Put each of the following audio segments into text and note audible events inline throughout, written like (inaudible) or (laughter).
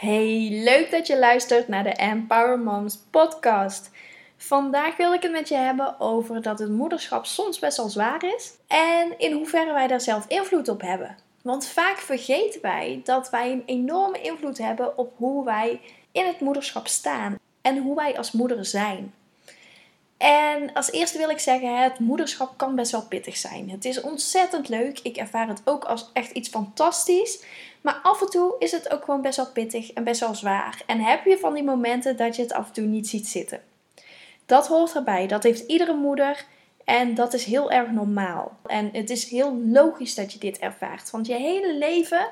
Hey, leuk dat je luistert naar de Empower Moms podcast. Vandaag wil ik het met je hebben over dat het moederschap soms best wel zwaar is en in hoeverre wij daar zelf invloed op hebben. Want vaak vergeten wij dat wij een enorme invloed hebben op hoe wij in het moederschap staan en hoe wij als moeder zijn. En als eerste wil ik zeggen, het moederschap kan best wel pittig zijn. Het is ontzettend leuk. Ik ervaar het ook als echt iets fantastisch. Maar af en toe is het ook gewoon best wel pittig en best wel zwaar. En heb je van die momenten dat je het af en toe niet ziet zitten. Dat hoort erbij. Dat heeft iedere moeder. En dat is heel erg normaal. En het is heel logisch dat je dit ervaart. Want je hele leven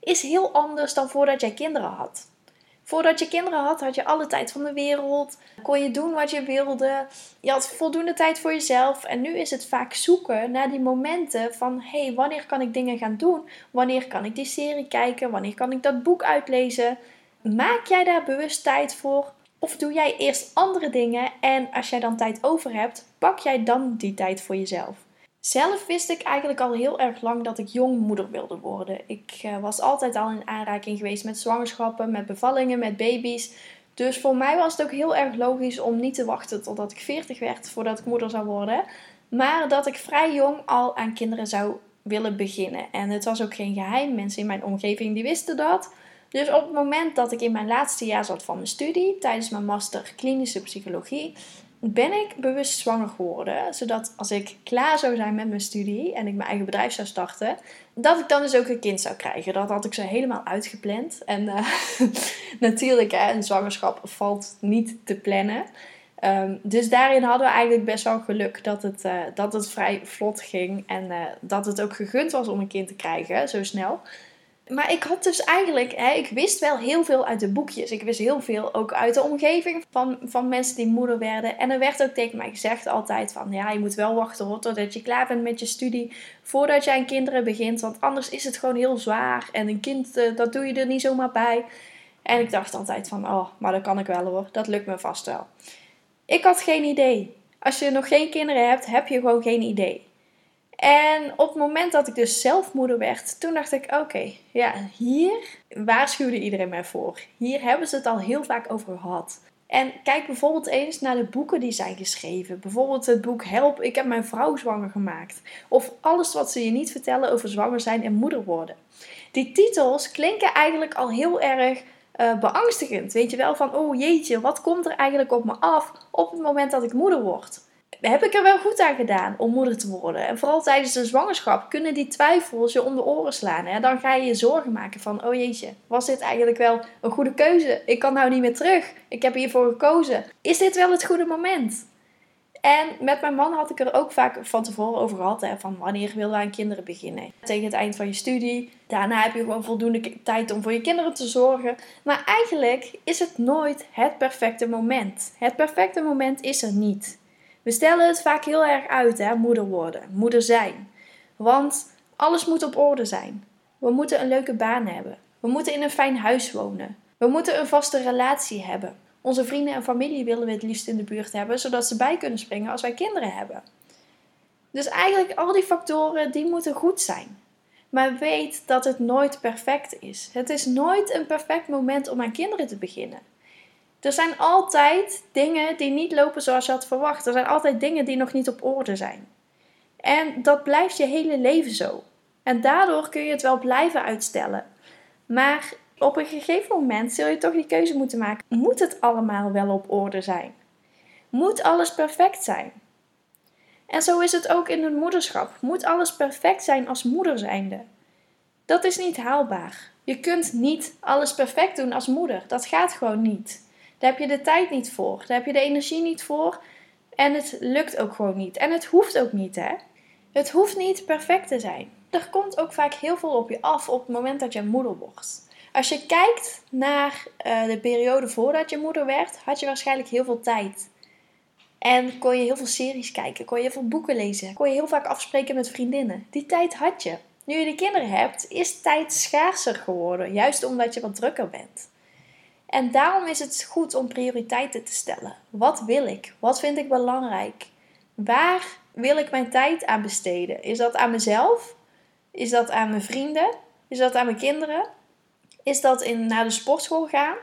is heel anders dan voordat jij kinderen had. Voordat je kinderen had, had je alle tijd van de wereld. Kon je doen wat je wilde. Je had voldoende tijd voor jezelf. En nu is het vaak zoeken naar die momenten van: hé, hey, wanneer kan ik dingen gaan doen? Wanneer kan ik die serie kijken? Wanneer kan ik dat boek uitlezen? Maak jij daar bewust tijd voor? Of doe jij eerst andere dingen en als jij dan tijd over hebt, pak jij dan die tijd voor jezelf? Zelf wist ik eigenlijk al heel erg lang dat ik jong moeder wilde worden. Ik uh, was altijd al in aanraking geweest met zwangerschappen, met bevallingen, met baby's. Dus voor mij was het ook heel erg logisch om niet te wachten totdat ik 40 werd voordat ik moeder zou worden. Maar dat ik vrij jong al aan kinderen zou willen beginnen. En het was ook geen geheim. Mensen in mijn omgeving die wisten dat. Dus op het moment dat ik in mijn laatste jaar zat van mijn studie, tijdens mijn master klinische psychologie, ben ik bewust zwanger geworden. Zodat als ik klaar zou zijn met mijn studie en ik mijn eigen bedrijf zou starten, dat ik dan dus ook een kind zou krijgen. Dat had ik zo helemaal uitgepland. En uh, (laughs) natuurlijk, hè, een zwangerschap valt niet te plannen. Um, dus daarin hadden we eigenlijk best wel geluk dat het, uh, dat het vrij vlot ging. En uh, dat het ook gegund was om een kind te krijgen, zo snel maar ik had dus eigenlijk, hè, ik wist wel heel veel uit de boekjes. Ik wist heel veel ook uit de omgeving van, van mensen die moeder werden. En er werd ook tegen mij gezegd altijd van, ja, je moet wel wachten hoor, totdat je klaar bent met je studie. Voordat jij aan kinderen begint, want anders is het gewoon heel zwaar. En een kind, uh, dat doe je er niet zomaar bij. En ik dacht altijd van, oh, maar dat kan ik wel hoor, dat lukt me vast wel. Ik had geen idee. Als je nog geen kinderen hebt, heb je gewoon geen idee. En op het moment dat ik dus zelf moeder werd, toen dacht ik: oké, ja, hier waarschuwde iedereen mij voor. Hier hebben ze het al heel vaak over gehad. En kijk bijvoorbeeld eens naar de boeken die zijn geschreven. Bijvoorbeeld het boek Help, ik heb mijn vrouw zwanger gemaakt. Of alles wat ze je niet vertellen over zwanger zijn en moeder worden. Die titels klinken eigenlijk al heel erg uh, beangstigend. Weet je wel, van oh jeetje, wat komt er eigenlijk op me af op het moment dat ik moeder word? Heb ik er wel goed aan gedaan om moeder te worden. En vooral tijdens de zwangerschap kunnen die twijfels je om de oren slaan. Hè? Dan ga je je zorgen maken van, oh jeetje, was dit eigenlijk wel een goede keuze? Ik kan nou niet meer terug. Ik heb hiervoor gekozen. Is dit wel het goede moment? En met mijn man had ik er ook vaak van tevoren over gehad. Hè, van wanneer wil we aan kinderen beginnen? Tegen het eind van je studie. Daarna heb je gewoon voldoende tijd om voor je kinderen te zorgen. Maar eigenlijk is het nooit het perfecte moment. Het perfecte moment is er niet. We stellen het vaak heel erg uit, hè, moeder worden, moeder zijn. Want alles moet op orde zijn. We moeten een leuke baan hebben. We moeten in een fijn huis wonen. We moeten een vaste relatie hebben. Onze vrienden en familie willen we het liefst in de buurt hebben, zodat ze bij kunnen springen als wij kinderen hebben. Dus eigenlijk al die factoren die moeten goed zijn. Maar weet dat het nooit perfect is. Het is nooit een perfect moment om aan kinderen te beginnen. Er zijn altijd dingen die niet lopen zoals je had verwacht. Er zijn altijd dingen die nog niet op orde zijn. En dat blijft je hele leven zo. En daardoor kun je het wel blijven uitstellen. Maar op een gegeven moment zul je toch die keuze moeten maken. Moet het allemaal wel op orde zijn? Moet alles perfect zijn? En zo is het ook in het moederschap. Moet alles perfect zijn als moeder zijnde? Dat is niet haalbaar. Je kunt niet alles perfect doen als moeder. Dat gaat gewoon niet. Daar heb je de tijd niet voor. Daar heb je de energie niet voor. En het lukt ook gewoon niet. En het hoeft ook niet, hè? Het hoeft niet perfect te zijn. Er komt ook vaak heel veel op je af op het moment dat je moeder wordt. Als je kijkt naar uh, de periode voordat je moeder werd, had je waarschijnlijk heel veel tijd. En kon je heel veel series kijken, kon je heel veel boeken lezen, kon je heel vaak afspreken met vriendinnen. Die tijd had je. Nu je de kinderen hebt, is tijd schaarser geworden, juist omdat je wat drukker bent. En daarom is het goed om prioriteiten te stellen. Wat wil ik? Wat vind ik belangrijk? Waar wil ik mijn tijd aan besteden? Is dat aan mezelf? Is dat aan mijn vrienden? Is dat aan mijn kinderen? is dat in naar de sportschool gaan.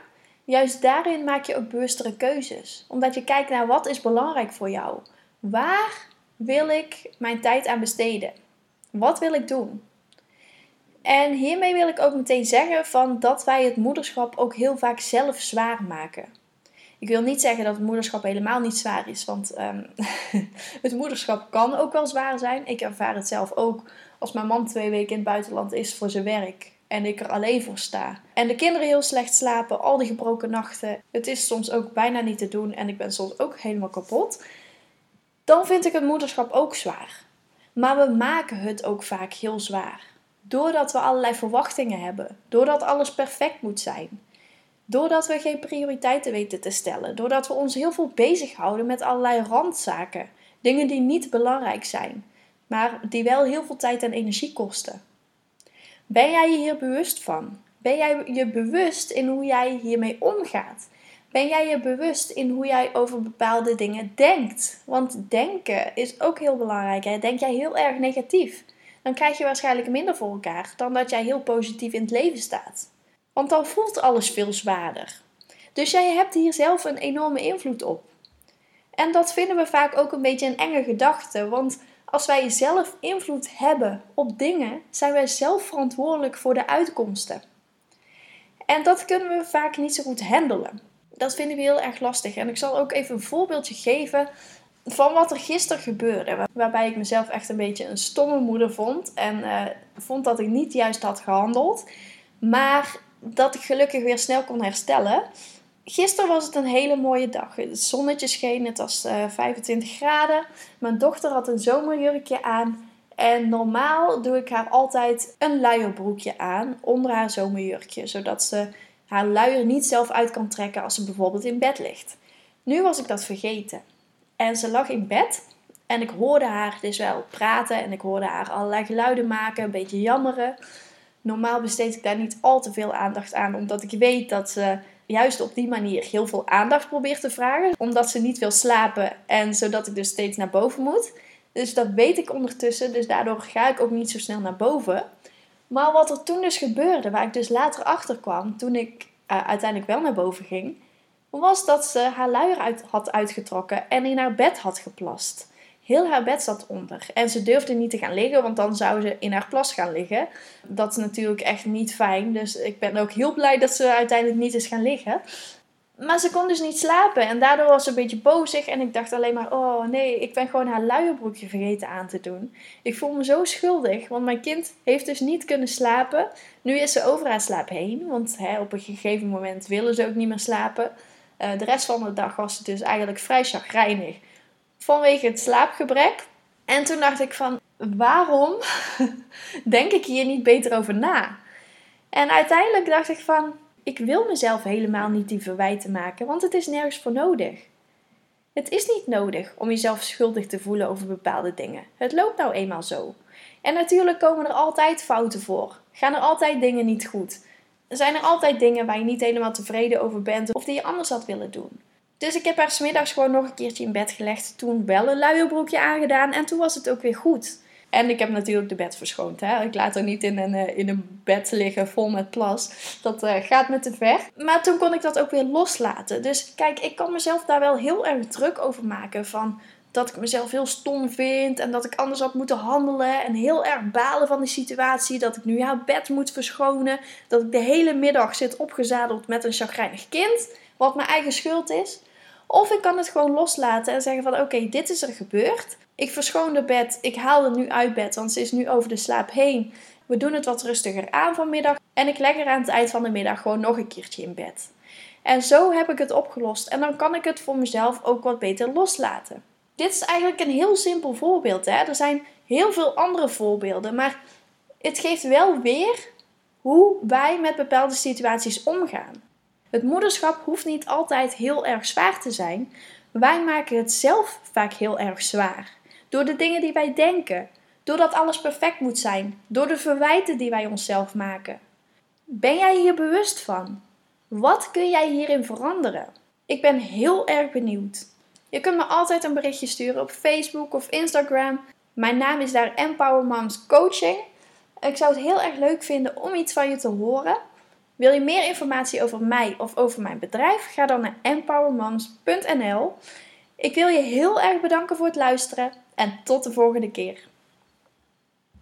Juist daarin maak je ook bewustere keuzes. Omdat je kijkt naar wat is belangrijk voor jou. Waar wil ik mijn tijd aan besteden? Wat wil ik doen? En hiermee wil ik ook meteen zeggen van dat wij het moederschap ook heel vaak zelf zwaar maken. Ik wil niet zeggen dat het moederschap helemaal niet zwaar is, want um, (laughs) het moederschap kan ook wel zwaar zijn. Ik ervaar het zelf ook als mijn man twee weken in het buitenland is voor zijn werk en ik er alleen voor sta. En de kinderen heel slecht slapen, al die gebroken nachten. Het is soms ook bijna niet te doen en ik ben soms ook helemaal kapot. Dan vind ik het moederschap ook zwaar. Maar we maken het ook vaak heel zwaar. Doordat we allerlei verwachtingen hebben. Doordat alles perfect moet zijn. Doordat we geen prioriteiten weten te stellen. Doordat we ons heel veel bezighouden met allerlei randzaken. Dingen die niet belangrijk zijn. Maar die wel heel veel tijd en energie kosten. Ben jij je hier bewust van? Ben jij je bewust in hoe jij hiermee omgaat? Ben jij je bewust in hoe jij over bepaalde dingen denkt? Want denken is ook heel belangrijk. Hè? Denk jij heel erg negatief? Dan krijg je waarschijnlijk minder voor elkaar dan dat jij heel positief in het leven staat. Want dan voelt alles veel zwaarder. Dus jij hebt hier zelf een enorme invloed op. En dat vinden we vaak ook een beetje een enge gedachte. Want als wij zelf invloed hebben op dingen, zijn wij zelf verantwoordelijk voor de uitkomsten. En dat kunnen we vaak niet zo goed handelen. Dat vinden we heel erg lastig. En ik zal ook even een voorbeeldje geven van wat er gisteren gebeurde. Waarbij ik mezelf echt een beetje een stomme moeder vond. En uh, vond dat ik niet juist had gehandeld. Maar dat ik gelukkig weer snel kon herstellen. Gisteren was het een hele mooie dag. Het zonnetje scheen, het was uh, eh, 25 graden. Mijn dochter had een zomerjurkje aan. En normaal doe ik haar altijd een luierbroekje aan onder haar zomerjurkje. Zodat ze haar luier niet zelf uit kan trekken als ze bijvoorbeeld in bed ligt. Nu was ik dat vergeten. En ze lag in bed en ik hoorde haar dus wel praten en ik hoorde haar allerlei geluiden maken, een beetje jammeren. Normaal besteed ik daar niet al te veel aandacht aan, omdat ik weet dat ze juist op die manier heel veel aandacht probeert te vragen. Omdat ze niet wil slapen en zodat ik dus steeds naar boven moet. Dus dat weet ik ondertussen, dus daardoor ga ik ook niet zo snel naar boven. Maar wat er toen dus gebeurde, waar ik dus later achter kwam, toen ik uh, uiteindelijk wel naar boven ging, was dat ze haar luier had uitgetrokken en in haar bed had geplast. Heel haar bed zat onder. En ze durfde niet te gaan liggen, want dan zou ze in haar plas gaan liggen. Dat is natuurlijk echt niet fijn. Dus ik ben ook heel blij dat ze uiteindelijk niet is gaan liggen. Maar ze kon dus niet slapen en daardoor was ze een beetje bozig. En ik dacht alleen maar: oh nee, ik ben gewoon haar luierbroekje vergeten aan te doen. Ik voel me zo schuldig, want mijn kind heeft dus niet kunnen slapen. Nu is ze over haar slaap heen, want op een gegeven moment willen ze ook niet meer slapen. Uh, de rest van de dag was ze dus eigenlijk vrij chagrijnig vanwege het slaapgebrek. En toen dacht ik van, waarom (laughs) denk ik hier niet beter over na? En uiteindelijk dacht ik van, ik wil mezelf helemaal niet die verwijten maken, want het is nergens voor nodig. Het is niet nodig om jezelf schuldig te voelen over bepaalde dingen. Het loopt nou eenmaal zo. En natuurlijk komen er altijd fouten voor. Gaan er altijd dingen niet goed. Zijn er altijd dingen waar je niet helemaal tevreden over bent of die je anders had willen doen. Dus ik heb haar smiddags gewoon nog een keertje in bed gelegd. Toen wel een luierbroekje aangedaan en toen was het ook weer goed. En ik heb natuurlijk de bed verschoond. Hè? Ik laat haar niet in een, eh, in een bed liggen vol met plas. Dat uh, gaat me te ver. Maar toen kon ik dat ook weer loslaten. Dus kijk, ik kan mezelf daar wel heel erg druk over maken. Van dat ik mezelf heel stom vind. En dat ik anders had moeten handelen. En heel erg balen van die situatie. Dat ik nu haar bed moet verschonen. Dat ik de hele middag zit opgezadeld met een chagrijnig kind. Wat mijn eigen schuld is. Of ik kan het gewoon loslaten en zeggen van oké, dit is er gebeurd. Ik verschoon de bed, ik haal het nu uit bed, want ze is nu over de slaap heen. We doen het wat rustiger aan vanmiddag en ik leg er aan het eind van de middag gewoon nog een keertje in bed. En zo heb ik het opgelost en dan kan ik het voor mezelf ook wat beter loslaten. Dit is eigenlijk een heel simpel voorbeeld. Hè? Er zijn heel veel andere voorbeelden, maar het geeft wel weer hoe wij met bepaalde situaties omgaan. Het moederschap hoeft niet altijd heel erg zwaar te zijn. Wij maken het zelf vaak heel erg zwaar. Door de dingen die wij denken, doordat alles perfect moet zijn, door de verwijten die wij onszelf maken. Ben jij hier bewust van? Wat kun jij hierin veranderen? Ik ben heel erg benieuwd. Je kunt me altijd een berichtje sturen op Facebook of Instagram. Mijn naam is daar Empower Moms Coaching. Ik zou het heel erg leuk vinden om iets van je te horen. Wil je meer informatie over mij of over mijn bedrijf? Ga dan naar empowermoms.nl. Ik wil je heel erg bedanken voor het luisteren en tot de volgende keer.